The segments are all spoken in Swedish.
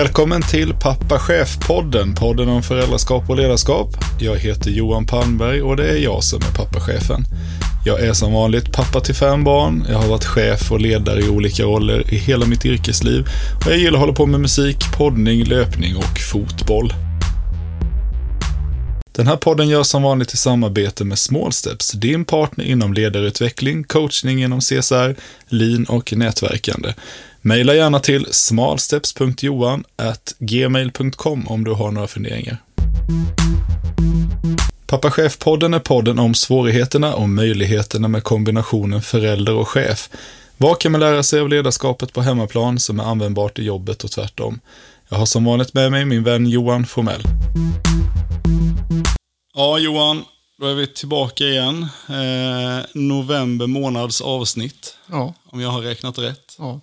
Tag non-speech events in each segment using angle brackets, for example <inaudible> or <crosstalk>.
Välkommen till Pappa Chef-podden, podden om föräldraskap och ledarskap. Jag heter Johan Palmberg och det är jag som är pappachefen. Jag är som vanligt pappa till fem barn, jag har varit chef och ledare i olika roller i hela mitt yrkesliv och jag gillar att hålla på med musik, poddning, löpning och fotboll. Den här podden görs som vanligt i samarbete med Smallsteps, din partner inom ledarutveckling, coachning inom CSR, lean och nätverkande. Maila gärna till smalsteps.johan.gmail.com om du har några funderingar. Pappa Chef-podden är podden om svårigheterna och möjligheterna med kombinationen förälder och chef. Vad kan man lära sig av ledarskapet på hemmaplan som är användbart i jobbet och tvärtom? Jag har som vanligt med mig min vän Johan Formell. Ja, Johan, då är vi tillbaka igen. Eh, november månads avsnitt, Ja, om jag har räknat rätt. ja.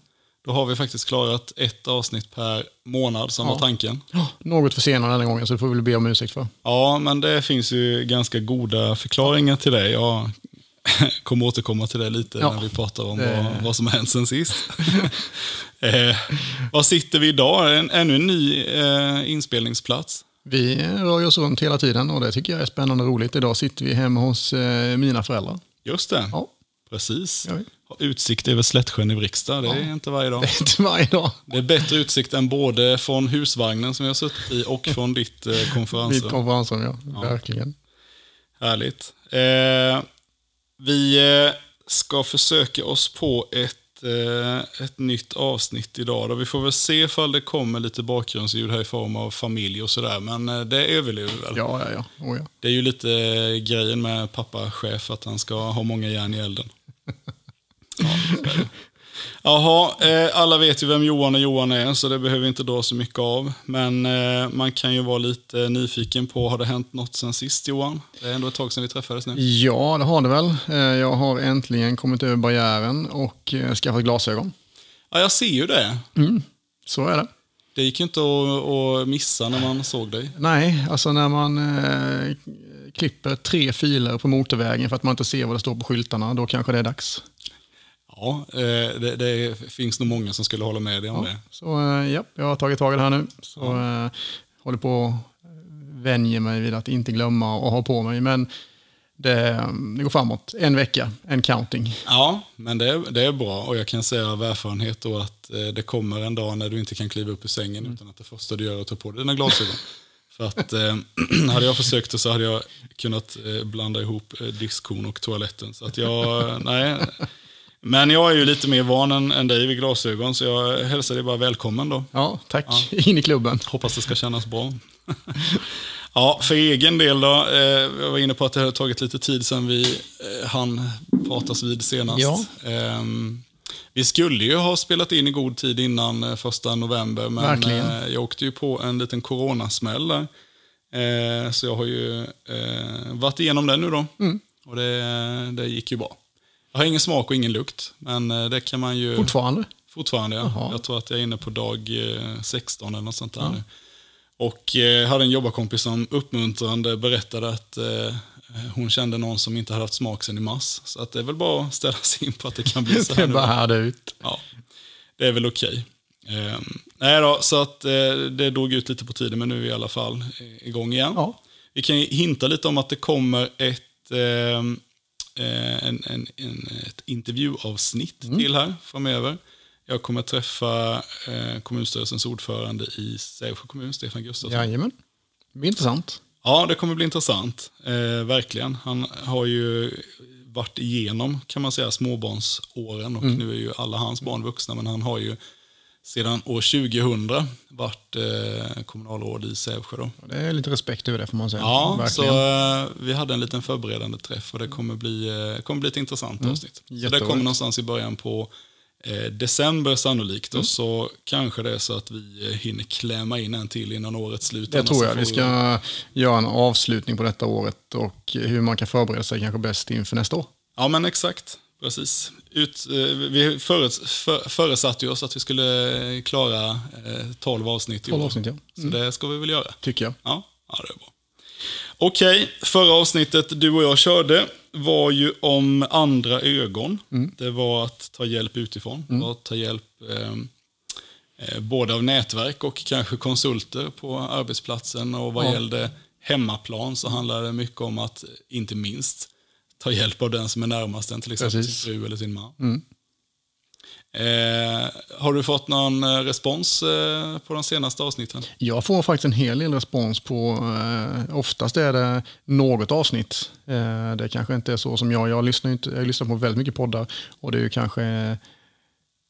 Då har vi faktiskt klarat ett avsnitt per månad som Ja. var tanken. Ja, Något försenad denna gången, så det får vi väl be om ursäkt för. Ja, men det finns ju ganska goda förklaringar till det. Jag <laughs> kommer återkomma till det lite Ja. när vi pratar om Det- vad, vad som har hänt sen sist. <laughs> eh, var sitter vi idag? En, ännu en ny eh, inspelningsplats. Vi rör oss runt hela tiden och det tycker jag är spännande och roligt. Idag sitter vi hemma hos eh, mina föräldrar. Just det, Ja, precis. Ja. Har Utsikt över Slättsjön i Vrigstad, det är inte varje dag. <laughs> det är inte varje dag. Det är bättre utsikt än både från husvagnen som vi har suttit i och från ditt eh, konferensrum. konferensrum, ja. Verkligen. Härligt. Eh, vi eh, ska försöka oss på ett, eh, ett nytt avsnitt idag. Då. Vi får väl se ifall det kommer lite bakgrundsljud här i form av familj och sådär. Men eh, det överlever vi väl. Ja, ja, ja. Oh, ja. Det är ju lite eh, grejen med pappa-chef, att han ska ha många järn i elden. Ja. Jaha, eh, alla vet ju vem Johan och Johan är, så det behöver vi inte dra så mycket av. Men eh, man kan ju vara lite nyfiken på, har det hänt något sen sist Johan? Det är ändå ett tag sedan vi träffades nu. ja, det har det väl. Eh, Jag har äntligen kommit över barriären och skaffat glasögon. Ja, jag ser ju det. Så är det. Det gick ju inte att, att missa när man såg dig. Nej, alltså när man eh, klipper tre filer på motorvägen för att man inte ser vad det står på skyltarna, då kanske det är dags. Ja, eh, det, det finns nog många som skulle hålla med dig om det. Så eh, ja, jag har tagit tag i det här nu. Så eh, håller på att vänja mig vid att inte glömma och ha på mig. Men det, det går framåt. En vecka, en counting. Ja, men det, är- det är bra och jag kan säga av erfarenhet då att det kommer en dag när du inte kan kliva upp ur sängen utan att det första du gör är att ta på dig dina glasögon. <laughs> För att eh, <clears throat> hade jag försökt det så hade jag kunnat eh, blanda ihop eh, diskon och toaletten. Så att jag, eh, nej. Men jag är ju lite mer van än, än dig vid glasögon så jag hälsar dig bara välkommen då. Ja, tack. In i klubben. Hoppas det ska kännas bra. ja, för egen del då. Eh, jag var inne på att det har tagit lite tid sedan vi eh, hann pratas vid senast. Ja. Ehm, vi skulle ju ha spelat in i god tid innan eh, första november, men Verkligen. eh, jag åkte ju på en liten coronasmäll där. Eh, så jag har ju varit igenom den nu då. Mm. Och det, det gick ju bra. Jag har ingen smak och ingen lukt, men det kan man ju... Fortfarande. Fortfarande, ja. Jaha. Jag tror att jag är inne på dag eh, 16 eller något sånt där nu. Och hade en jobbarkompis som uppmuntrande berättade att hon kände någon som inte hade haft smak sedan i mars. Så att det är väl bara att ställa sig in på att det kan bli <laughs> så Det här är nu. bara härda ut. Ja, det är väl okej. Eh, nej då, så att eh, det drog ut lite på tiden, men nu är vi i alla fall eh, igång igen. Ja. Vi kan hinta lite om att det kommer ett, eh, eh, en, en, en, ett intervjuavsnitt Mm. till här framöver. Jag kommer träffa eh, kommunstyrelsens ordförande i Sävsjö kommun, Stefan Gustafsson. Jajamän. Det blir intressant. Ja, det kommer bli intressant. Eh, verkligen. Han har ju varit igenom, kan man säga, småbarnsåren och nu är ju alla hans barn vuxna, men han har ju sedan år 2000 varit eh, kommunalråd i Sävsjö. Då. Det är lite respekt över det får man säga. Ja, så eh, vi hade en liten förberedande träff och det kommer bli, eh, kommer bli ett intressant avsnitt. Så det Mm. Kommer någonstans i början på december sannolikt och så kanske det är så att vi eh, hinner klämma in en till innan årets slut. Det tror jag. Vi ska göra en avslutning på detta året och hur man kan förbereda sig kanske bäst inför nästa år. Ja, men exakt. Precis. Ut, eh, vi föres, för, föresatte ju oss att vi skulle eh, klara eh, 12 avsnitt i 12 år. avsnitt, ja. Så det ska vi väl göra. Tycker jag. Ja, ja det är bra. Okej, förra avsnittet du och jag körde var ju om andra ögon. Mm. Det var att ta hjälp utifrån. Det var att ta hjälp eh, Eh, både av nätverk och kanske konsulter på arbetsplatsen. Och vad Ja. gällde hemmaplan så handlar det mycket om att, inte minst, ta hjälp av den som är närmast en, till exempel Precis. sin fru eller sin man. Mm. Eh, har du fått någon eh, respons eh, på de senaste avsnitten? Jag får faktiskt en hel del respons på, eh, oftast är det något avsnitt. Eh, det kanske inte är så som jag, jag lyssnar, inte, jag lyssnar på väldigt mycket poddar och det är kanske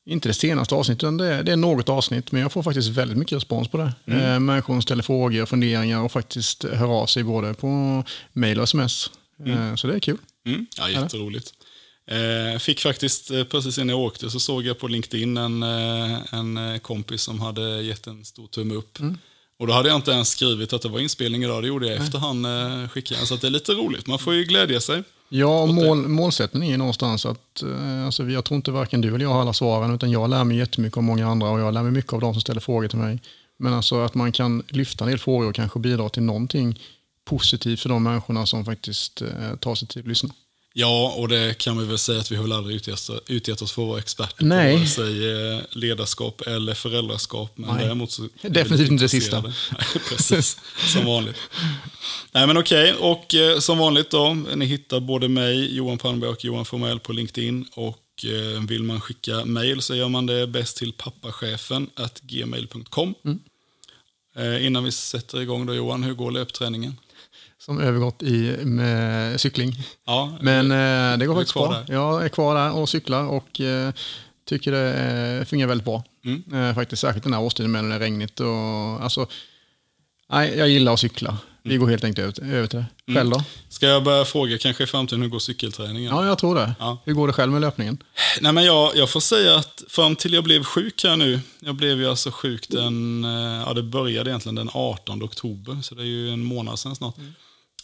inte det senaste avsnittet, utan det är, det är något avsnitt, men jag får faktiskt väldigt mycket respons på det. Eh, människor ställer frågor och funderingar och faktiskt hör av sig både på mail och sms. Eh, så det är kul. Mm. Ja, jätteroligt. Eh, fick faktiskt, eh, precis innan jag åkte, så såg jag på LinkedIn en, eh, en eh, kompis som hade gett en stor tumme upp. Och då hade jag inte ens skrivit att det var inspelning idag, det gjorde jag efter han eh, skickade. Så att det är lite roligt, man får ju glädja sig. Ja, och mål, målsättningen är någonstans att alltså, jag tror inte varken du eller jag har alla svaren, utan jag lär mig jättemycket av många andra och jag lär mig mycket av de som ställer frågor till mig. Men alltså att man kan lyfta en del frågor och kanske bidra till någonting positivt för de människorna som faktiskt eh, tar sig tid att lyssna. Ja, och det kan vi väl säga att vi har väl aldrig utgett, utgett oss för att vara experter Nej. på vare sig eh, ledarskap eller föräldraskap. Men Nej. däremot så Definitivt inte det sista. <laughs> Nej, Precis, som vanligt. Nej men okej, och eh, som vanligt då, ni hittar både mig, Johan Palmberg och Johan Formell på LinkedIn. Och eh, vill man skicka mail så gör man det bäst till pappachefen gmail.com. Mm. Eh, innan vi sätter igång då Johan, hur går löpträningen? Som övergått i med cykling. Ja, Men eh, det går faktiskt bra. där? Jag är kvar där och cyklar och eh, tycker det eh, fungerar väldigt bra. Mm. Eh, faktiskt särskilt den här årstiden med när det är regnigt. Och, alltså, nej, jag gillar att cykla. Vi Mm. går helt enkelt över, till det. Själv då? Ska jag börja fråga kanske i framtiden hur går cykelträningen? Ja, jag tror det. Ja. Hur går det själv med löpningen? Nej, men jag, jag får säga att fram till jag blev sjuk här nu, jag blev ju alltså sjuk den, eh, ja det började egentligen den 18 oktober, så det är ju en månad sedan snart.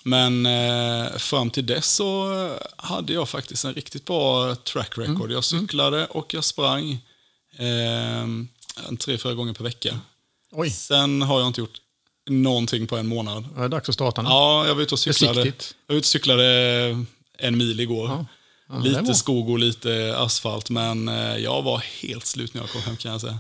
Men eh, fram till dess så hade jag faktiskt en riktigt bra track record. Jag cyklade och jag sprang eh, tre, fyra gånger per vecka. Oj, Sen har jag inte gjort någonting på en månad. det är dags att starta nu. Ja, jag var ute och cyklade. Försiktigt. Jag var ute och cyklade en mil igår. Ja. Ja, lite skog och lite asfalt, men eh, jag var helt slut när jag kom hem kan jag säga.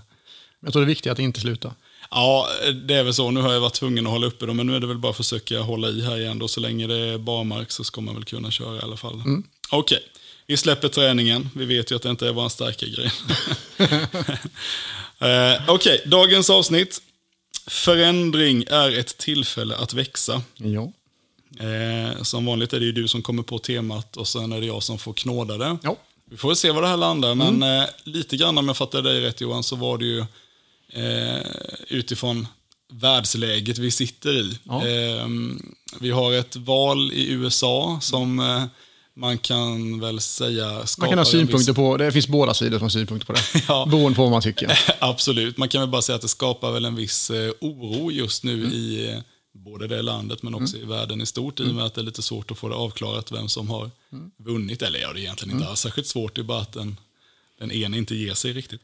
Jag tror det är viktigt att inte sluta. Ja, det är väl så. Nu har jag varit tvungen att hålla uppe dem, men nu är det väl bara att försöka hålla i här igen. Då. Så länge det är barmark så ska man väl kunna köra i alla fall. Mm. Okej, vi släpper träningen. Vi vet ju att det inte är vår starka grej. <laughs> <laughs> eh, Okej, dagens avsnitt. Förändring är ett tillfälle att växa. Ja. Eh, som vanligt är det ju du som kommer på temat och sen är det jag som får knåda det. Ja. Vi får se var det här landar, men eh, lite grann om jag fattar dig rätt Johan, så var det ju eh, utifrån världsläget vi sitter i. Ja. Eh, vi har ett val i USA som eh, man kan väl säga Man kan ha synpunkter viss... på, det finns båda sidor som har synpunkter på det. <laughs> Ja. Beroende på vad man tycker. <laughs> Absolut, man kan väl bara säga att det skapar väl en viss eh, oro just nu i eh, både det landet men också i världen i stort i och med att det är lite svårt att få det avklarat vem som har vunnit. Eller ja, det är egentligen inte alls särskilt svårt, det är bara att den, den ena inte ger sig riktigt.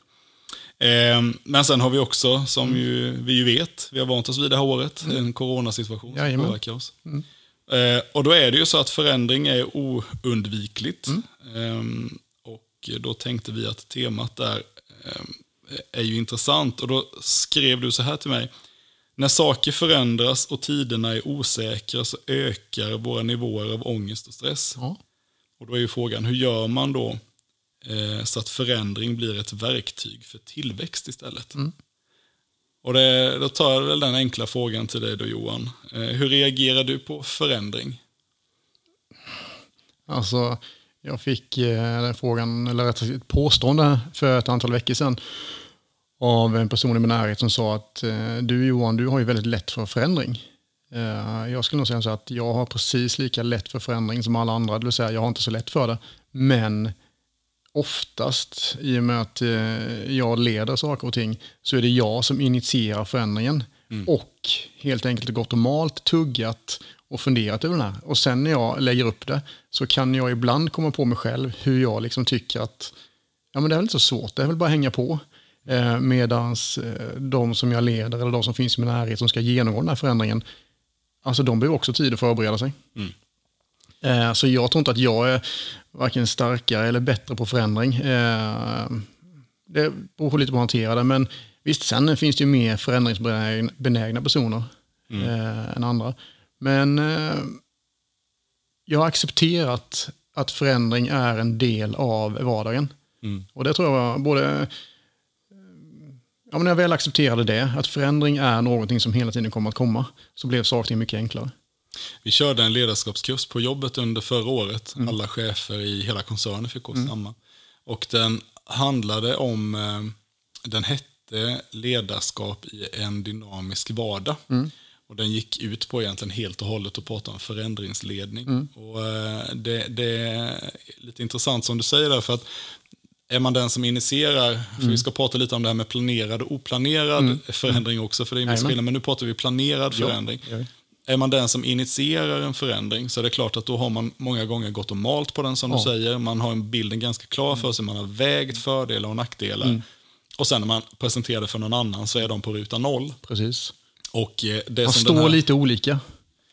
Eh, men sen har vi också, som ju, vi ju vet, vi har vant oss vid det här året, en coronasituation som Jajamän. påverkar oss. Eh, och då är det ju så att förändring är oundvikligt. Eh, och då tänkte vi att temat där eh, är ju intressant. Och då skrev du så här till mig. När saker förändras och tiderna är osäkra så ökar våra nivåer av ångest och stress. Ja. Och då är ju frågan, hur gör man då eh, så att förändring blir ett verktyg för tillväxt istället? Och det, då tar jag väl den enkla frågan till dig då Johan. Eh, hur reagerar du på förändring? Alltså, jag fick eh, den frågan, eller rättare sagt ett påstående för ett antal veckor sedan av en person i min närhet som sa att eh, du Johan, du har ju väldigt lätt för förändring. Eh, jag skulle nog säga så att jag har precis lika lätt för förändring som alla andra, det vill säga jag har inte så lätt för det. Men oftast, i och med att eh, jag leder saker och ting, så är det jag som initierar förändringen. Och helt enkelt gått och malt, tuggat och funderat över den här. Och sen när jag lägger upp det så kan jag ibland komma på mig själv hur jag liksom tycker att ja, men det är väl inte så svårt, det är väl bara att hänga på. Eh, Medan de som jag leder eller de som finns i min närhet som ska genomgå den här förändringen, alltså de behöver också tid att förbereda sig. Eh, Så jag tror inte att jag är varken starkare eller bättre på förändring. Eh, Det beror lite på hur man hanterar det, men Visst, sen finns det ju mer förändringsbenägna personer eh, än andra. Men jag har accepterat att förändring är en del av vardagen. Mm. Och det tror jag var både... Ja, men när jag väl accepterade det, att förändring är någonting som hela tiden kommer att komma, så blev saker mycket enklare. Vi körde en ledarskapskurs på jobbet under förra året. Alla chefer i hela koncernen fick gå samman. Och den handlade om, eh, den hette ledarskap i en dynamisk vardag. Och den gick ut på egentligen helt och hållet att prata om förändringsledning. Och eh, det, det är lite intressant som du säger där, för att är man den som initierar, för vi ska prata lite om det här med planerad och oplanerad förändring också, för det är en viss skillnad, men nu pratar vi planerad förändring. ja. Är man den som initierar en förändring så är det klart att då har man många gånger gått och malt på den som du Ja. säger. Man har en bilden ganska klar för sig, man har vägt fördelar och nackdelar. Och sen när man presenterar det för någon annan så är de på ruta noll. Precis. Och eh, det Man som står här, lite olika,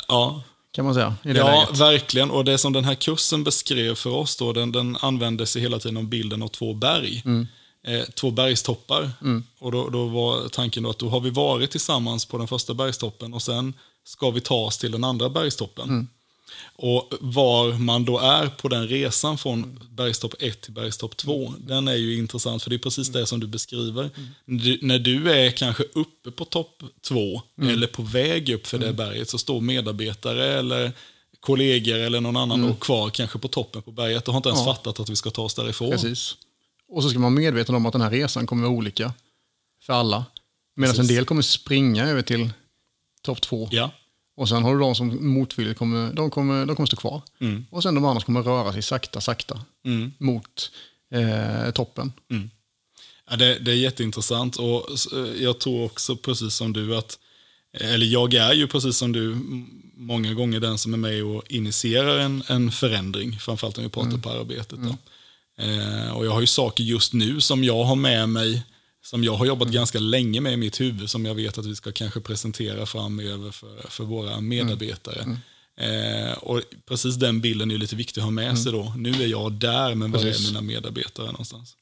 Ja, kan man säga, ja läget. verkligen. Och det som den här kursen beskrev för oss då, den, den använde sig hela tiden om bilden av två berg. Mm. Eh, två bergstoppar. Och då, då var tanken då att då har vi varit tillsammans på den första bergstoppen och sen ska vi ta oss till den andra bergstoppen. Mm. Och var man då är på den resan från bergstopp 1 till bergstopp 2, den är ju intressant för det är precis det som du beskriver. Du, när du är kanske uppe på topp 2 eller på väg upp för det berget så står medarbetare eller kollegor eller någon annan då kvar kanske på toppen på berget och har inte ens Ja. fattat att vi ska ta oss därifrån. Precis. Och så ska man vara medveten om att den här resan kommer vara olika för alla. Medan en del kommer springa över till topp två. Ja. Och sen har du de som motvilligt kommer, de kommer, de kommer stå kvar. Och sen de andra kommer röra sig sakta, sakta Mm. mot eh, toppen. Ja, det, det är jätteintressant och eh, jag tror också precis som du att, eller jag är ju precis som du många gånger den som är med och initierar en, en förändring, framförallt om vi pratar på arbetet. Då. Eh, och jag har ju saker just nu som jag har med mig, som jag har jobbat ganska länge med i mitt huvud, som jag vet att vi ska kanske presentera framöver för, för våra medarbetare. Eh, och precis den bilden är lite viktig att ha med sig då. Nu är jag där, men var är mina medarbetare någonstans?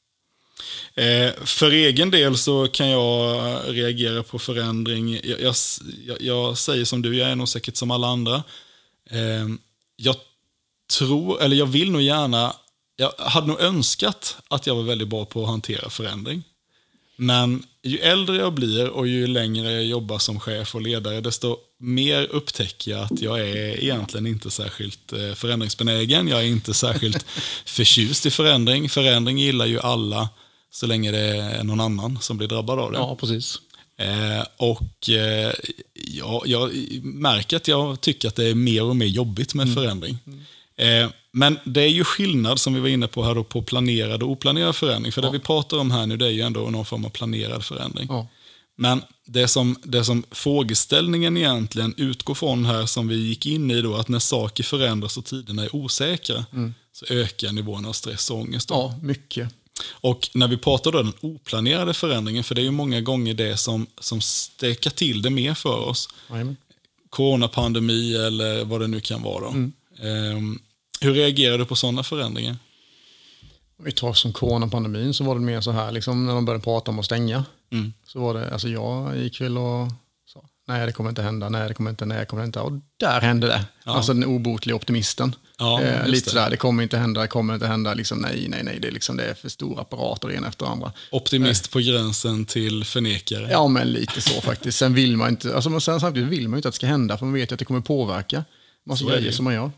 Eh, för egen del så kan jag reagera på förändring. Jag, jag, jag, jag säger som du, jag är nog säkert som alla andra. Eh, jag tror, eller jag vill nog gärna, jag hade nog önskat att jag var väldigt bra på att hantera förändring. Men ju äldre jag blir och ju längre jag jobbar som chef och ledare, desto mer upptäcker jag att jag är egentligen inte särskilt eh, förändringsbenägen. Jag är inte särskilt <laughs> förtjust i förändring. Förändring gillar ju alla så länge det är någon annan som blir drabbad av det. Ja, precis. Eh, och eh, ja, jag märker att jag tycker att det är mer och mer jobbigt med förändring. Eh, men det är ju skillnad, som vi var inne på här, då, på planerad och oplanerad förändring. För det vi pratar om här nu, det är ju ändå någon form av planerad förändring. Ja. Men det som, det som frågeställningen egentligen utgår från här, som vi gick in i då, att när saker förändras och tiderna är osäkra, så ökar nivån av stress och ångest. Då. ja, mycket. Och när vi pratar då den oplanerade förändringen, för det är ju många gånger det som, som stekar till det mer för oss. Jajamän. Coronapandemi eller vad det nu kan vara. Då. Ehm, hur reagerar du på sådana förändringar? Om vi tar som coronapandemin så var det mer så här, liksom, när de började prata om att stänga. Mm. Så var det, alltså jag gick väl och sa, nej det kommer inte hända, nej det kommer inte, nej det kommer inte. Och där hände det. Alltså den obotliga optimisten. Ja, eh, lite det. sådär, det kommer inte hända, det kommer inte hända, liksom, nej, nej, nej, det är, liksom, det är för stora apparater en efter andra. Optimist på gränsen till förnekare. Ja, men lite så faktiskt. Sen vill man inte, alltså, sen samtidigt vill man inte att det ska hända, för man vet ju att det kommer påverka massa Så grejer som man gör.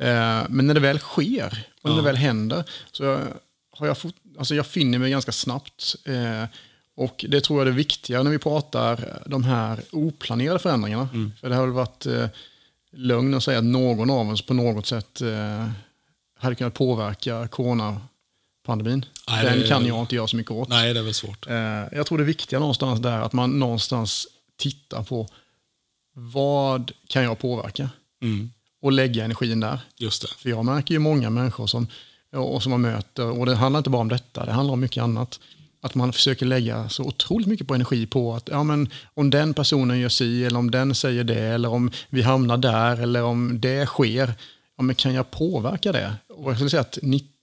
Eh, men när det väl sker, och när det väl händer, så har jag, fått, alltså jag finner mig ganska snabbt. Eh, och det tror jag är det viktiga när vi pratar de här oplanerade förändringarna. Mm. För det har väl varit eh, lögn att säga att någon av oss på något sätt eh, hade kunnat påverka coronapandemin. Nej, Den det- kan jag inte göra så mycket åt. Nej, det är väl svårt. Eh, jag tror det viktiga någonstans där är att man någonstans tittar på vad kan jag påverka? Mm, Och lägga energin där. just det. För jag märker ju många människor som, och som man möter, och det handlar inte bara om detta, det handlar om mycket annat. Att man försöker lägga så otroligt mycket på energi på att ja, men om den personen gör si, eller om den säger det, eller om vi hamnar där, eller om det sker. Ja, men kan jag påverka det? Och jag skulle säga att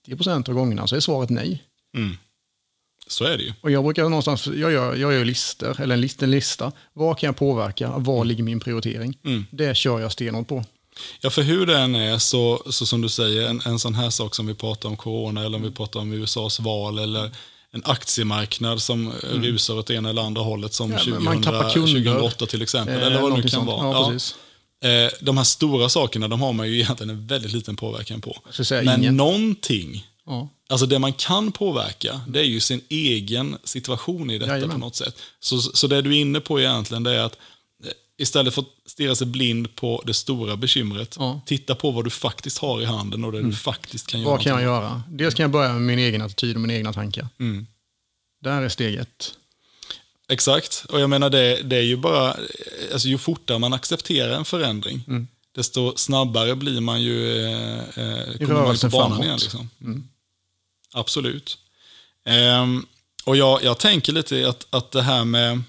90% av gångerna så är svaret nej. Mm. Så är det ju. Och jag brukar någonstans, jag gör, jag gör listor, eller en lista, en lista. Vad kan jag påverka? Var ligger min prioritering? Det kör jag stenhårt på. Ja, för hur det än är, så, så som du säger, en, en sån här sak som vi pratar om corona, eller om vi pratar om USAs val, eller en aktiemarknad som rusar åt ena eller andra hållet, som Ja, men 2000, man tappar kunder. 2008 till exempel, Eh, eller vad det nu någonting kan vara. Ja, precis. Eh, de här stora sakerna, de har man ju egentligen en väldigt liten påverkan på. Men ingen. någonting, Ja. alltså det man kan påverka, det är ju sin egen situation i detta Jajamän. på något sätt. Så, så det du är inne på egentligen, det är att eh, istället för att stirra sig blind på det stora bekymret, Ja. Mm. titta på vad du faktiskt har i handen och det du faktiskt kan göra. Vad kan jag göra? Dels kan jag börja med min egen attityd och mina egna tankar. Mm. Där är steg ett. Exakt, och jag menar det, det är ju bara, alltså ju fortare man accepterar en förändring, Mm. desto snabbare blir man ju, eh, eh, kommer man på banan framåt. igen. Liksom. Absolut. Ehm, och jag, jag tänker lite att, att det här med,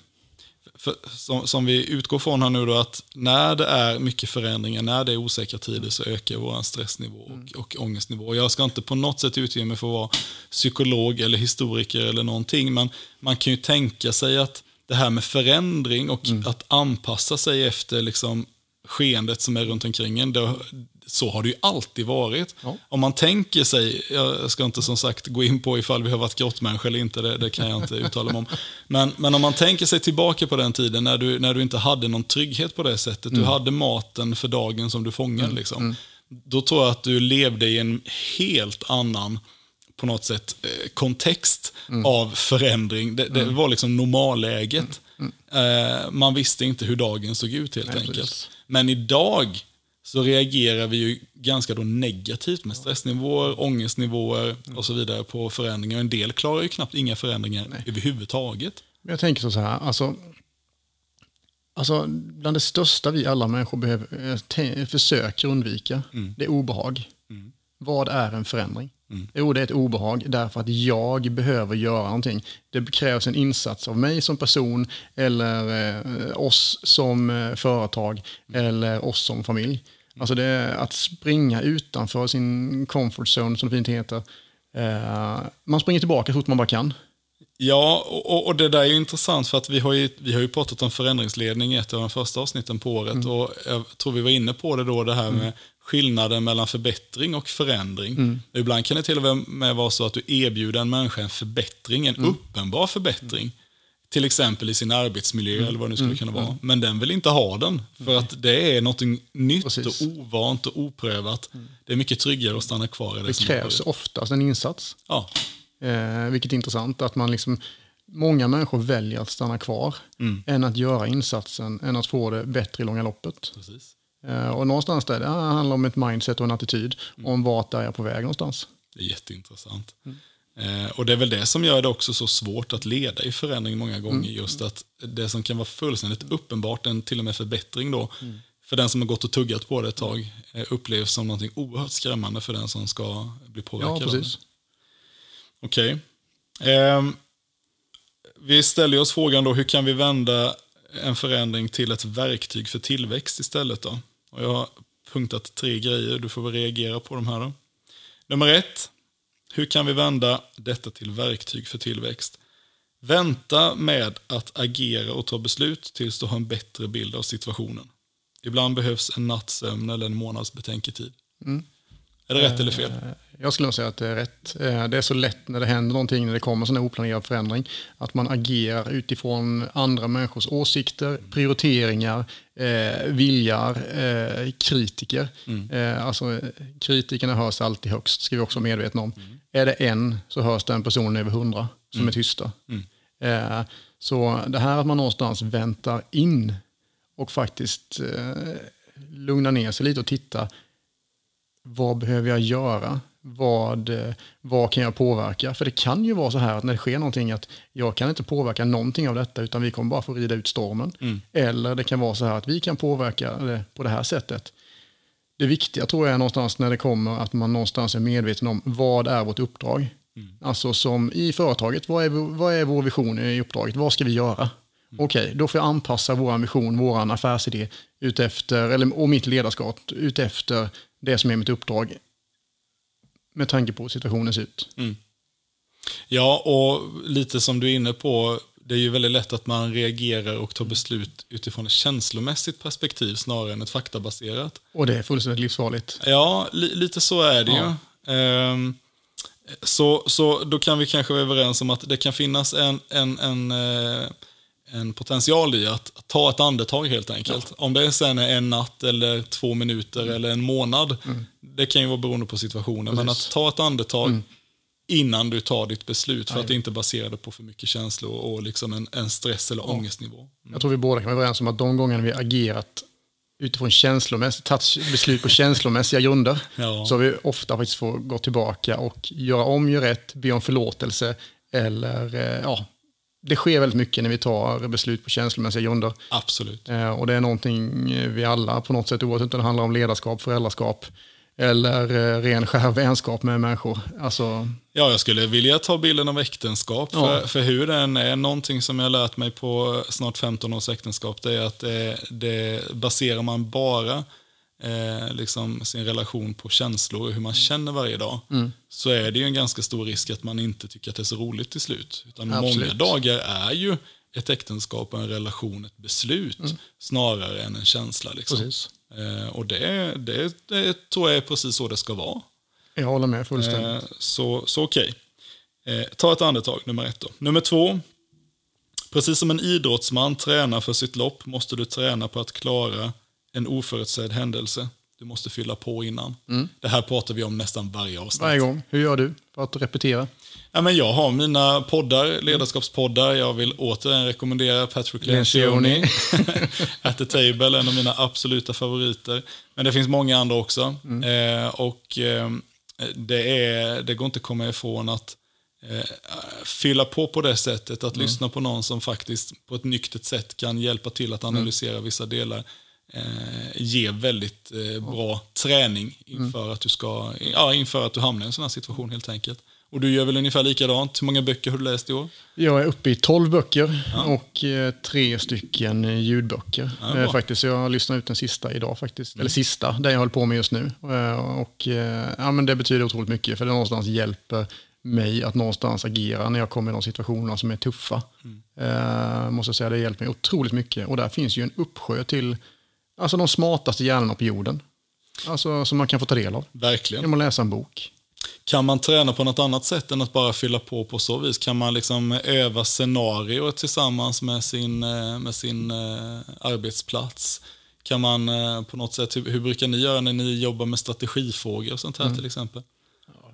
för, som, som vi utgår från här nu då, att när det är mycket förändringar, när det är osäkra tider så ökar vår stressnivå och, och ångestnivå. Jag ska inte på något sätt utge mig för att vara psykolog eller historiker eller någonting, men man kan ju tänka sig att det här med förändring och att anpassa sig efter liksom skeendet som är runt omkring en, det, så har det ju alltid varit. Ja. Om man tänker sig, jag ska inte som sagt gå in på ifall vi har varit grottmänniskor eller inte, det, det kan jag inte uttala mig om. <laughs> Men, men om man tänker sig tillbaka på den tiden när du, när du inte hade någon trygghet på det sättet, du hade maten för dagen som du fångade. Liksom. Då tror jag att du levde i en helt annan på något sätt eh, kontext av förändring. Det, det var liksom normalläget. Eh, man visste inte hur dagen såg ut helt enkelt. precis. Men idag så reagerar vi ju ganska då negativt med stressnivåer, ångestnivåer och så vidare på förändringar. En del klarar ju knappt inga förändringar överhuvudtaget. Men jag tänker så här, alltså, alltså bland det största vi alla människor behöver, eh, försöker undvika, det är obehag. Vad är en förändring? Jo, det är ett obehag därför att jag behöver göra någonting. Det krävs en insats av mig som person eller eh, oss som eh, företag eller oss som familj. Alltså det att springa utanför sin comfort zone, som det fint heter. Eh, man springer tillbaka så fort man bara kan. Ja, och, och det där är ju intressant för att vi har ju, vi har ju pratat om förändringsledning i ett av de första avsnitten på året. Och jag tror vi var inne på det då, det här med skillnaden mellan förbättring och förändring. Ibland kan det till och med vara så att du erbjuder en människa en förbättring, en uppenbar förbättring. Till exempel i sin arbetsmiljö eller vad det nu skulle kunna vara. Men den vill inte ha den. För att det är något nytt Precis. och ovant och oprövat. Det är mycket tryggare att stanna kvar i det, Det krävs oftast en insats. Ja, Eh, vilket är intressant att man liksom, många människor väljer att stanna kvar än att göra insatsen, än att få det bättre i långa loppet. precis. Eh, och någonstans där, det handlar om ett mindset och en attityd om vart är jag på väg någonstans. Det är jätteintressant. Eh, och det är väl det som gör det också så svårt att leda i förändring många gånger. Just att det som kan vara fullständigt uppenbart, en till och med förbättring då, för den som har gått och tuggat på det ett tag, eh, upplevs som något oerhört skrämmande för den som ska bli påverkad. Ja, precis. Okej. Ehm, vi ställer oss frågan då, hur kan vi vända en förändring till ett verktyg för tillväxt istället då? Och jag har punktat tre grejer, du får väl reagera på de här då. Nummer ett, hur kan vi vända detta till verktyg för tillväxt? Vänta med att agera och ta beslut tills du har en bättre bild av situationen. Ibland behövs en nattsömn eller en månads betänketid. Mm. Är det rätt eller fel? Eh, Jag skulle nog säga att det är rätt. Eh, Det är så lätt när det händer någonting, när det kommer sån här oplanerad förändring, att man agerar utifrån andra människors åsikter, prioriteringar, eh, viljar, eh, kritiker. Eh, alltså, kritikerna hörs alltid högst, ska vi också vara medvetna om. Är det en så hörs den personen över hundra som är tysta. Eh, så det här att man någonstans väntar in och faktiskt eh, lugnar ner sig lite och tittar vad behöver jag göra? Vad, eh, vad kan jag påverka? För det kan ju vara så här att när det sker någonting att jag kan inte påverka någonting av detta utan vi kommer bara få rida ut stormen. Eller det kan vara så här att vi kan påverka det på det här sättet. Det viktiga tror jag är någonstans när det kommer att man någonstans är medveten om vad är vårt uppdrag. Alltså som i företaget, vad är, vad är vår vision i uppdraget? Vad ska vi göra? Okej, då får jag anpassa vår vision, vår affärsidé utefter, eller, och mitt ledarskap utefter det som är mitt uppdrag med tanke på hur situationen ser ut. Ja, och lite som du är inne på, det är ju väldigt lätt att man reagerar och tar beslut utifrån ett känslomässigt perspektiv snarare än ett faktabaserat. Och det är fullständigt livsfarligt. Ja, li lite så är det ja. ju. Ehm, så, så då kan vi kanske vara överens om att det kan finnas en, en, en, eh, en potential i att, ta ett andetag helt enkelt. Ja. Om det sen är en natt eller två minuter mm. eller en månad, mm. det kan ju vara beroende på situationen. Precis. Men att ta ett andetag mm. innan du tar ditt beslut för Aj. att inte basera det på för mycket känslor och liksom en, en stress eller ja. ångestnivå. Mm. Jag tror vi båda kan vara överens om att de gånger vi agerat utifrån känslomässigt, tagit beslut på känslomässiga grunder. Ja. Så har vi ofta faktiskt fått gå tillbaka och göra om, göra rätt, be om förlåtelse. Eller eh, ja, det sker väldigt mycket när vi tar beslut på känslomässiga grunder. Absolut. Eh, och det är någonting vi alla på något sätt, oavsett om det handlar om ledarskap, föräldraskap, eller eh, ren skär vänskap med människor. Alltså... Ja, jag skulle vilja ta bilden av äktenskap. Ja. För, för hur den är, någonting som jag har lärt mig på snart 15 års äktenskap, det är att det, det baserar man bara eh, liksom sin relation på känslor och hur man känner varje dag, mm. så är det ju en ganska stor risk att man inte tycker att det är så roligt till slut. Utan många dagar är ju ett äktenskap och en relation ett beslut mm. snarare än en känsla. Liksom. Eh, och det, det, det tror jag är precis så det ska vara. Jag håller med fullständigt. Eh, så så okej. Okay. Eh, ta ett andetag, nummer ett. Då. Nummer två. Precis som en idrottsman tränar för sitt lopp måste du träna på att klara en oförutsedd händelse. Du måste fylla på innan. Mm. Det här pratar vi om nästan varje avsnitt. Varje gång. Hur gör du för att repetera? Ja, men jag har mina poddar, ledarskapspoddar. Jag vill återigen rekommendera Patrick Lencioni. <laughs> At the Table, en av mina absoluta favoriter. Men det finns många andra också. Mm. Eh, och eh, det, är, det går inte att komma ifrån att eh, fylla på på det sättet. Att mm. lyssna på någon som faktiskt på ett nyktert sätt kan hjälpa till att analysera mm. vissa delar eh, ger väldigt eh, bra träning inför, mm. att du ska, ja, inför att du hamnar i en sån här situation helt enkelt. Och du gör väl ungefär likadant? Hur många böcker har du läst i år? Jag är uppe i 12 böcker ja. och eh, tre stycken eh, ljudböcker. Ja, eh, faktiskt. Jag lyssnar ut den sista idag faktiskt. Mm. Eller sista, den jag håller på med just nu. Och, ja, men det betyder otroligt mycket för det någonstans hjälper mig att någonstans agera när jag kommer i de situationerna som är tuffa. Mm. Måste säga, det hjälper mig otroligt mycket. Och där finns ju en uppsjö till alltså de smartaste hjärnorna på jorden. Alltså som man kan få ta del av. Verkligen. Genom att läsa en bok. Kan man träna på något annat sätt än att bara fylla på på så vis? Kan man liksom öva scenarier tillsammans med sin, eh, med sin uh, arbetsplats? Kan man uh, på något sätt, hur, hur, brukar ni göra när ni jobbar med strategifrågor och sånt här mm. till exempel?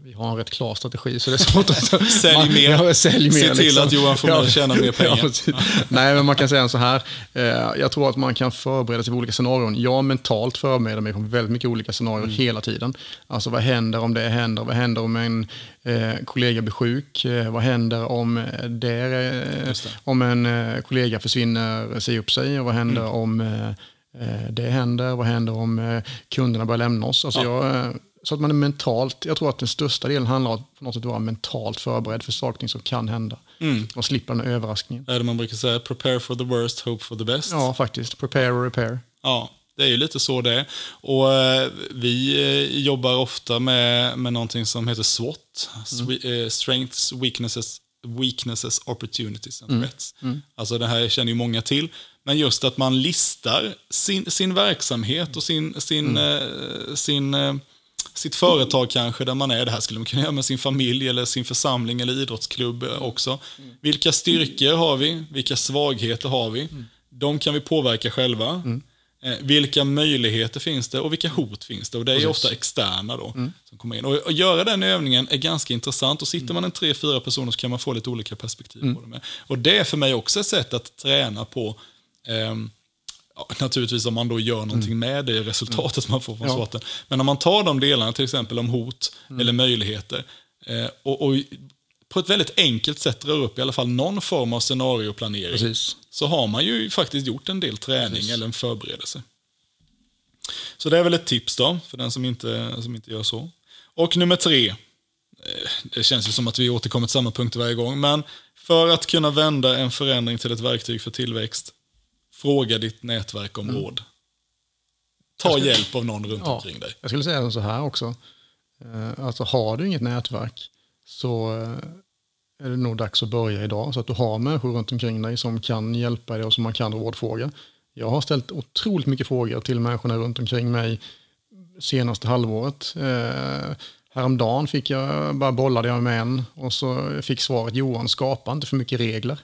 Vi har en rätt klar strategi så det är svårt att... <laughs> sälj man, mer. <laughs> Ja, sälj mer. Se till liksom. att Johan får ja, tjäna mer <laughs> pengar. Ja, Nej, men man kan säga så här. Eh, jag tror att man kan förbereda sig på olika scenarion. Jag mentalt förbereder mig på väldigt mycket olika scenarier mm. hela tiden. Alltså vad händer om det händer? Vad händer om en eh, kollega blir sjuk? Eh, vad händer om, eh, det, om en kollega försvinner, säger upp sig? Och vad händer mm. om det händer? Vad händer om kunderna börjar lämna oss? Alltså ja. jag så att man är mentalt, jag tror att den största delen handlar om att på något sätt vara mentalt förberedd för saker som kan hända. Mm. Och slippa den överraskningen. Är det man brukar säga, prepare for the worst, hope for the best? Ja, faktiskt. Prepare och repair. Ja, det är ju lite så det är. Och eh, vi eh, jobbar ofta med, med någonting som heter SWOT. Mm. Eh, strengths, weaknesses, weaknesses, opportunities and mm. threats. Mm. Alltså det här känner ju många till. Men just att man listar sin, sin verksamhet och sin, sin, mm. eh, sin eh, sitt företag kanske, där man är. Det här skulle man kunna göra med sin familj, eller sin församling eller idrottsklubb också. Mm. Vilka styrkor har vi? Vilka svagheter har vi? Mm. De kan vi påverka själva. Mm. Eh, vilka möjligheter finns det och vilka hot finns det? Och Det är ofta externa då. Mm. Som kommer in. Och, och göra den övningen är ganska intressant. Och Sitter man en tre, fyra personer så kan man få lite olika perspektiv mm. på det. Med. Och Det är för mig också ett sätt att träna på eh, Ja, naturligtvis om man då gör någonting mm. med det resultatet mm. man får från ja. SWOTen. Men om man tar de delarna, till exempel om hot mm. eller möjligheter, eh, och, och, på ett väldigt enkelt sätt drar upp i alla fall någon form av scenarioplanering, Precis. så har man ju faktiskt gjort en del träning Precis. eller en förberedelse. Så det är väl ett tips då, för den som inte, som inte gör så. Och nummer tre, eh, det känns ju som att vi återkommer till samma punkter varje gång, men för att kunna vända en förändring till ett verktyg för tillväxt Fråga ditt nätverk om mm. råd. Ta skulle, hjälp av någon runt ja, omkring dig. Jag skulle säga så här också. Eh, alltså har du inget nätverk så eh, är det nog dags att börja idag. Så att du har människor runt omkring dig som kan hjälpa dig och som man kan rådfråga. Jag har ställt otroligt mycket frågor till människorna runt omkring mig senaste halvåret. Eh, häromdagen fick jag, bara bollade jag med en och så fick svaret Johan, skapa inte för mycket regler.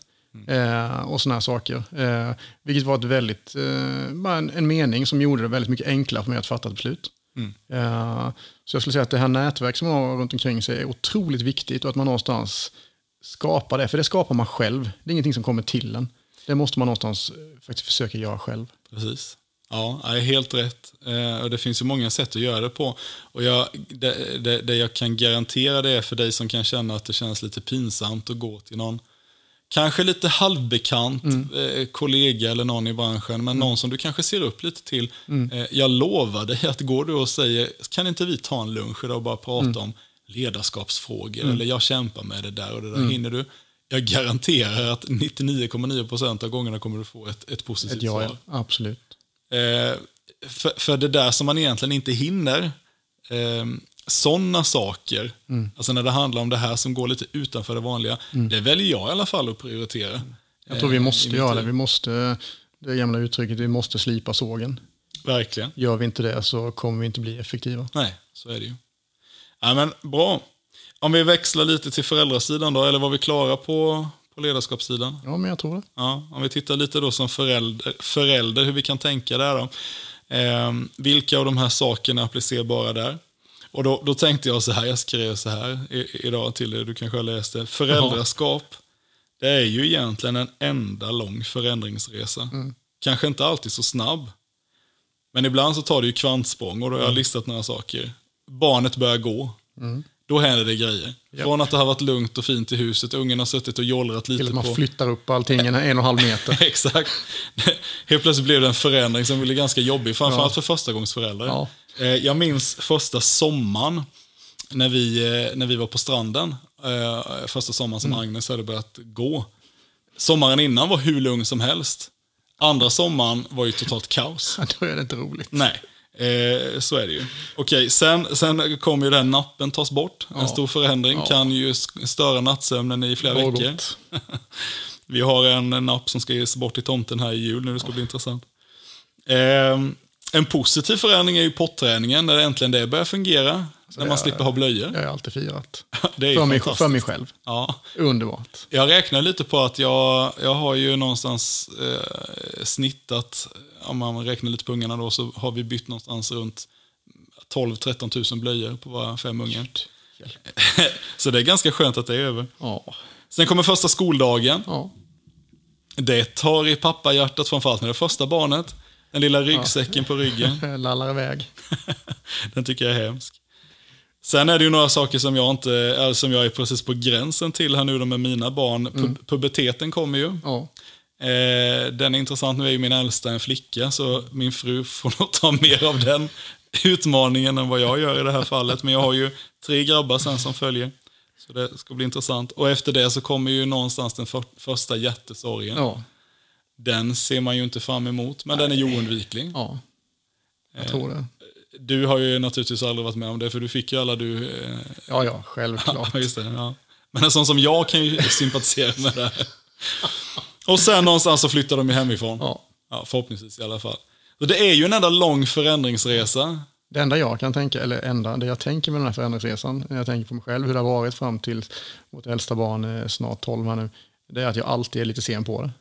Eh, och sådana här saker. Eh, vilket var ett väldigt, eh, bara en, en, mening som gjorde det väldigt mycket enklare för mig att fatta ett beslut. Mm. Så jag skulle säga att det här nätverk som man har runt omkring sig är otroligt viktigt och att man någonstans skapar det. För det skapar man själv. Det är ingenting som kommer till en. Det måste man någonstans faktiskt försöka göra själv. Precis. Ja, är helt rätt. Och Det finns ju många sätt att göra det på. Och jag, det, det, det, jag kan garantera det är för dig som kan känna att det känns lite pinsamt att gå till någon kanske lite halvbekant mm. eh, kollega eller någon i branschen, men mm. någon som du kanske ser upp lite till. Mm. Eh, jag lovar dig att går du och säger, kan inte vi ta en lunch idag och bara prata mm. om ledarskapsfrågor, mm. eller jag kämpar med det där och det där, hinner du? Jag garanterar att 99,9% av gångerna kommer du få ett, ett positivt ett ja, svar. Ja, absolut. Eh, för, för det där som man egentligen inte hinner, eh, sådana saker, mm. alltså när det handlar om det här som går lite utanför det vanliga, mm. det väljer jag i alla fall att prioritera. Jag tror vi eh, måste göra det. Vi måste, det gamla uttrycket, vi måste slipa sågen. Verkligen. Gör vi inte det så kommer vi inte bli effektiva. Nej, så är det ju. Ja, men, bra. Om vi växlar lite till föräldrasidan då, eller var vi klara på, på ledarskapssidan? Ja, men jag tror det. Ja, om vi tittar lite då som förälder, förälder hur vi kan tänka där då. Eh, vilka av de här sakerna är applicerbara där? Och då, då tänkte jag så här, jag skrev så här i, idag till dig, du kanske har läst det. Föräldraskap, ja. det är ju egentligen en enda lång förändringsresa. Mm. Kanske inte alltid så snabb. Men ibland så tar det ju kvantsprång och då har jag mm. listat några saker. Barnet börjar gå. Mm. Då händer det grejer. Yep. Från att det har varit lugnt och fint i huset, ungen har suttit och jollrat lite Till att man på... flyttar upp allting en, en och en halv meter. <laughs> Exakt. Helt plötsligt blev det en förändring som blev ganska jobbig, framförallt ja. för förstagångsföräldrar. Ja. Eh, jag minns första sommaren när vi, eh, när vi var på stranden. Eh, första sommaren som mm. Agnes hade börjat gå. Sommaren innan var hur lugn som helst. Andra sommaren var ju totalt kaos. <laughs> Då är det inte roligt. Nej. Eh, så är det ju. Okej, sen, sen kommer ju den nappen tas bort. Ja. En stor förändring ja. kan ju störa nattsömnen i flera Något. veckor. <laughs> Vi har en napp som ska ges bort till tomten här i jul nu, det ska ja. bli intressant. Eh, en positiv förändring är ju potträningen, när äntligen det börjar fungera. Så när man slipper ha blöjor. Jag har alltid firat. <laughs> det är för, mig, för mig själv. Ja. Underbart. Jag räknar lite på att jag, jag har ju någonstans eh, snittat, om man räknar lite på ungarna då, så har vi bytt någonstans runt 12-13 000 blöjor på våra fem ungar. <laughs> så det är ganska skönt att det är över. Ja. Sen kommer första skoldagen. Ja. Det tar i pappahjärtat, framförallt när det är första barnet. Den lilla ryggsäcken ja. på ryggen. <laughs> Lallar iväg. <laughs> Den tycker jag är hemsk. Sen är det ju några saker som jag, inte, som jag är precis på gränsen till här nu med mina barn. Mm. Puberteten kommer ju. Ja. Eh, den är intressant. Nu är ju min äldsta en flicka, så min fru får <laughs> nog ta mer av den utmaningen än vad jag gör i det här fallet. Men jag har ju tre grabbar sen som följer. Så det ska bli intressant. Och efter det så kommer ju någonstans den för, första hjärtesorgen. Ja. Den ser man ju inte fram emot, men Nej. den är ju oundviklig. Ja, jag tror det. Du har ju naturligtvis aldrig varit med om det, för du fick ju alla du... Eh... Ja, ja, självklart. <laughs> Just det, ja. Men en sån som jag kan ju <laughs> sympatisera med det. Och sen någonstans så flyttar de ju hemifrån. Ja. ja. Förhoppningsvis i alla fall. Så det är ju en enda lång förändringsresa. Det enda jag kan tänka, eller enda, det jag tänker med den här förändringsresan, när jag tänker på mig själv, hur det har varit fram till vårt äldsta barn är snart 12 här nu, det är att jag alltid är lite sen på det.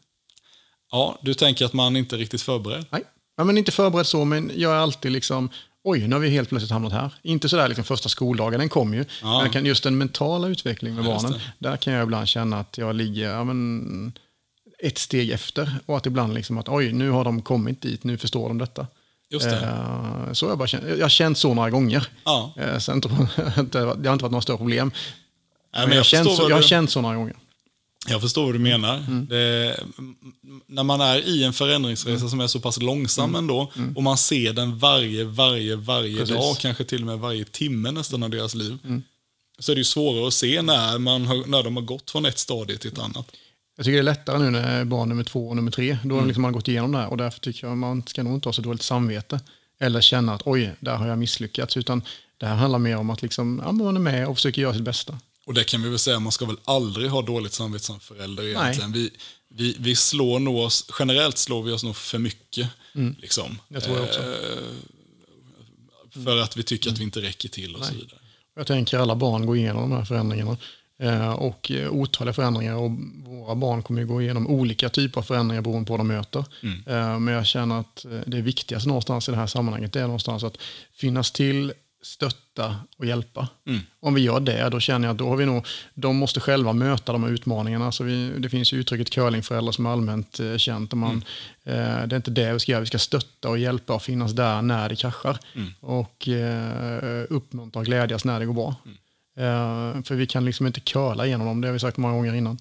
Ja, du tänker att man inte är riktigt förberedd? Nej, ja, men inte förberedd så, men jag är alltid liksom, oj, nu har vi helt plötsligt hamnat här. Inte sådär liksom första skoldagen, den kom ju. Ja. Men just den mentala utvecklingen med ja, barnen, där kan jag ibland känna att jag ligger ja, men, ett steg efter. Och att ibland liksom att oj, nu har de kommit dit, nu förstår de detta. Just det. Eh, så jag, bara känt, jag har känt så några gånger. Ja. Eh, sen jag <laughs> det har inte varit några större problem. Nej, men jag, jag, känt så, jag har känt så några gånger. Jag förstår vad du menar. Mm. Det, när man är i en förändringsresa mm. som är så pass långsam mm. ändå mm. och man ser den varje, varje, varje Precis. dag, kanske till och med varje timme nästan av deras liv. Mm. Så är det ju svårare att se när, man har, när de har gått från ett stadie till ett annat. Jag tycker det är lättare nu när barn nummer två och nummer tre, då har mm. liksom man gått igenom det här och därför tycker jag man ska nog inte ha så dåligt samvete. Eller känna att oj, där har jag misslyckats. Utan det här handlar mer om att liksom, ja, man är med och försöker göra sitt bästa. Och det kan vi väl säga, man ska väl aldrig ha dåligt samvete som förälder egentligen. Vi, vi, vi slår nog oss, generellt slår vi oss nog för mycket. Liksom. Det tror jag också. Eh, för att vi tycker att vi inte räcker till och så vidare. Jag tänker alla barn går igenom de här förändringarna. Eh, och eh, otaliga förändringar. Och våra barn kommer ju gå igenom olika typer av förändringar beroende på vad de möter. Eh, men jag känner att det viktigaste någonstans i det här sammanhanget är någonstans att finnas till, stötta och hjälpa. Om vi gör det, då känner jag att då har vi nog, de måste själva möta de här utmaningarna. Så vi, det finns ju uttrycket curlingföräldrar som är allmänt eh, känt. Man, eh, det är inte det vi ska göra, vi ska stötta och hjälpa och finnas där när det kraschar. Och eh, uppmuntra och glädjas när det går bra. Eh, för vi kan liksom inte curla igenom dem, det har vi sagt många gånger innan.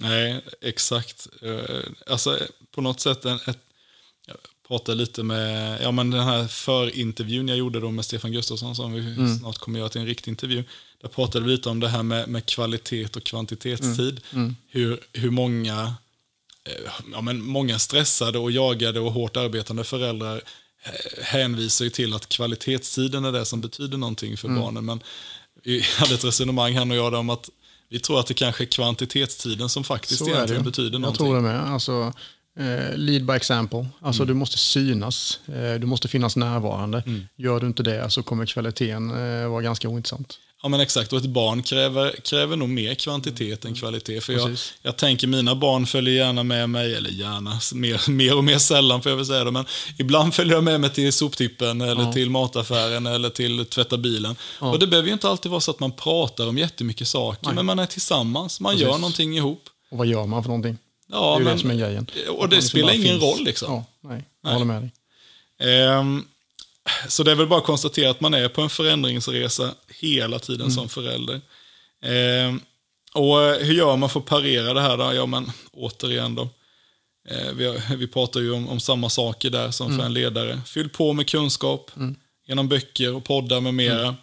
Nej, exakt. Eh, Alltså på något sätt, en, ett, pratade lite med, ja men den här förintervjun jag gjorde då med Stefan Gustafsson som vi snart kommer göra till en riktig intervju. Där pratade vi lite om det här med, med kvalitet och kvantitetstid. Hur, hur många, eh, ja, men många stressade och jagade och hårt arbetande föräldrar eh, hänvisar ju till att kvalitetstiden är det som betyder någonting för barnen. Men vi hade ett resonemang han och jag om att vi tror att det kanske är kvantitetstiden som faktiskt Så är det egentligen betyder Jag någonting. tror det med. Alltså, eh, lead by example. Alltså Mm. du måste synas, eh, du måste finnas närvarande. Mm. Gör du inte det så kommer kvaliteten eh, vara ganska ointressant. Ja men exakt, och ett barn kräver, kräver nog mer kvantitet än kvalitet. För jag, Mm. Precis. jag tänker mina barn följer gärna med mig, eller gärna, mer, <laughs> mer och mer sällan får jag väl säga det, men ibland följer jag med mig till soptippen eller till mataffären eller till tvätta bilen. Och det behöver ju inte alltid vara så att man pratar om jättemycket saker, men man är tillsammans, man gör någonting ihop. Och vad gör man för någonting? Ja, det är ju men, det som är grejen. Och det man liksom spelar ingen finns. roll liksom. Ja, nej, jag håller med dig. Ehm, så det är väl bara att konstatera att man är på en förändringsresa hela tiden Mm. som förälder. Ehm, och hur gör man för att parera det här då? Ja, men återigen då. Eh, vi, har, vi pratar ju om, om samma saker där som Mm. för en ledare. Fyll på med kunskap genom böcker och poddar med mera. Mm.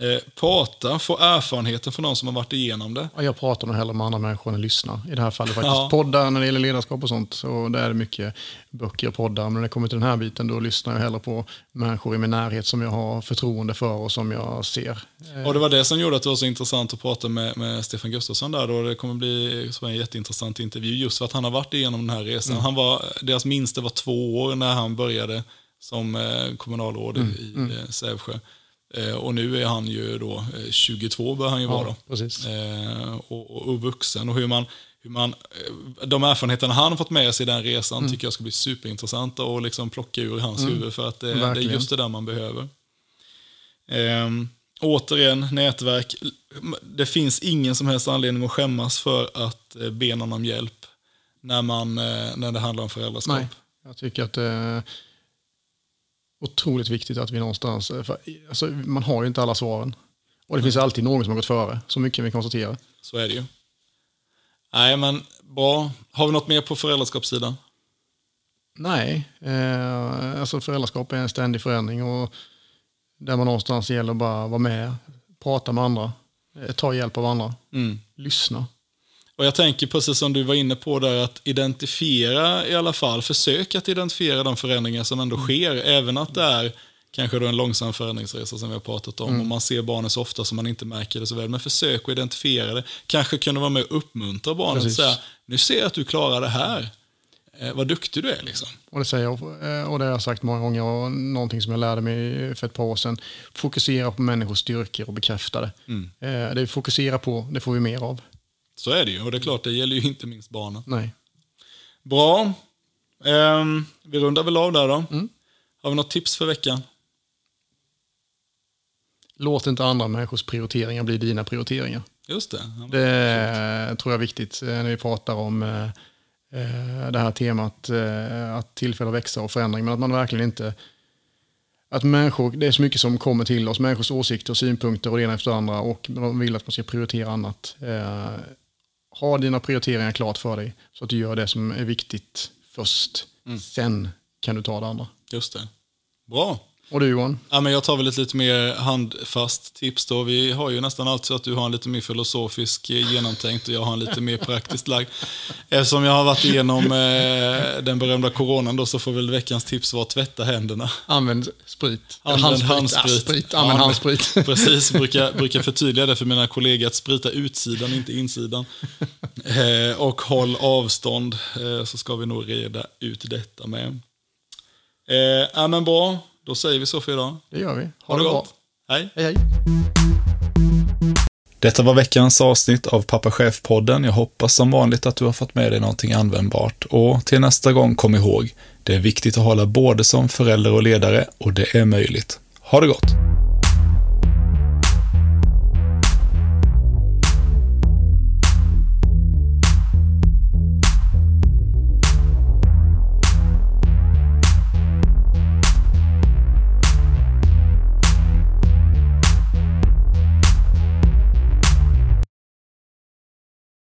Eh, prata, få erfarenheter från de som har varit igenom det. Ja, Jag pratar nog hellre med andra människor än att lyssna. I det här fallet faktiskt. Ja. Poddar när det gäller ledarskap och sånt. Så där är det mycket böcker och poddar. Men när det kommer till den här biten då lyssnar jag hellre på människor i min närhet som jag har förtroende för och som jag ser. Och det var det som gjorde att det var så intressant att prata med, med Stefan Gustafsson där. Då. Det kommer bli så en jätteintressant intervju just för att han har varit igenom den här resan. Han var, deras minste var två år när han började som eh, kommunalråd i- i eh, Sävsjö. Eh, och nu är han ju då eh, 22 bör han ju vara. Precis. Eh, och, och, och vuxen. Och hur man, hur man, eh, de erfarenheterna han har fått med sig i den resan Mm. tycker jag ska bli superintressanta att liksom plocka ur hans huvud. För att det, det är just det där man behöver. Ehm, återigen, nätverk. Det finns ingen som helst anledning att skämmas för att eh, be någon om hjälp när, man, eh, när det handlar om föräldraskap. Nej, jag tycker att otroligt viktigt att vi någonstans... För, alltså, man har ju inte alla svaren. Och det finns alltid någon som har gått före. Så mycket kan vi konstatera. Så är det ju. Nej, men bra. Har vi något mer på föräldraskapssidan? Nej, eh, alltså föräldraskap är en ständig förändring. Och där man någonstans gäller att bara vara med, prata med andra, eh, ta hjälp av andra, Mm. lyssna. Och jag tänker precis som du var inne på där, att identifiera i alla fall, försök att identifiera de förändringar som ändå sker, även att det är kanske då en långsam förändringsresa som vi har pratat om, och man ser barnet så ofta som man inte märker det så väl, men försök att identifiera det. Kanske kunna vara med och uppmuntra barnet och säga, nu ser jag att du klarar det här, eh, vad duktig du är liksom. Och det säger jag, eh, och det har jag sagt många gånger, och någonting som jag lärde mig för ett par år sedan. Fokusera på människors styrkor och bekräfta det. Eh, det vi fokuserar på, det får vi mer av. Så är det ju, och det är klart, det gäller ju inte minst barnen. Nej. Bra. Ehm, vi rundar väl av där då. Har vi något tips för veckan? Låt inte andra människors prioriteringar bli dina prioriteringar. Just det. Ja, Det tror jag är viktigt eh, när vi pratar om eh, eh, det här temat eh, att tillfälle växa och förändring. Men att man verkligen inte... Att människor, det är så mycket som kommer till oss, människors åsikter och synpunkter och det ena efter det andra och de vill att man ska prioritera annat. Eh, ha dina prioriteringar klart för dig så att du gör det som är viktigt först. Sen kan du ta det andra. Just det. Bra. Och du Johan? Ja, men jag tar väl ett lite mer handfast tips då. Vi har ju nästan alltid så att du har en lite mer filosofisk eh, genomtänkt och jag har en lite mer praktiskt lagd. Eftersom jag har varit igenom eh, den berömda coronan då så får väl veckans tips vara tvätta händerna. Använd sprit. Använd handsprit. handsprit. Ja, sprit. Använd Ja, handsprit. <laughs> Precis, brukar, brukar förtydliga det för mina kollegor att sprita utsidan, inte insidan. Eh, och håll avstånd, eh, så ska vi nog reda ut detta med. Eh, ja, men bra, då säger vi så för idag. Det gör vi. Ha, Ha det gott. Hej. Hej hej. Detta var veckans avsnitt av Pappa Chef-podden. Jag hoppas som vanligt att du har fått med dig någonting användbart. Och till nästa gång, kom ihåg, det är viktigt att hålla både som förälder och ledare och det är möjligt. Ha det gott!